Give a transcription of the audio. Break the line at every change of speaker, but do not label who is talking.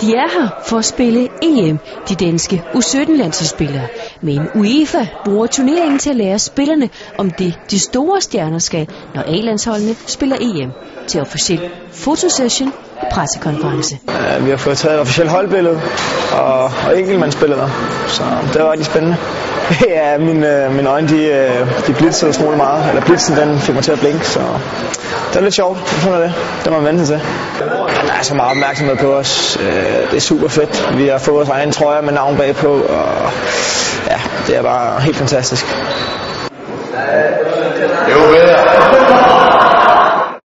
De er her for at spille EM, de danske U17-landsholdsspillere. Men UEFA bruger turneringen til at lære spillerne om det, de store stjerner skal, når A-landsholdene spiller EM. Til officiel fotosession og pressekonference.
Uh, vi har fået taget et officielt holdbillede og, og enkeltmandsbilleder, så det var rigtig spændende. ja, mine, øh, mine øjne de, øh, de blitzede smule meget, eller blitzen den fik mig til at blinke, så det var lidt sjovt. Sådan er det. Det var man vente til. Der er så meget opmærksomhed på os. Øh, det er super fedt. Vi har fået vores egen trøjer med navn bagpå, og ja, det er bare helt fantastisk.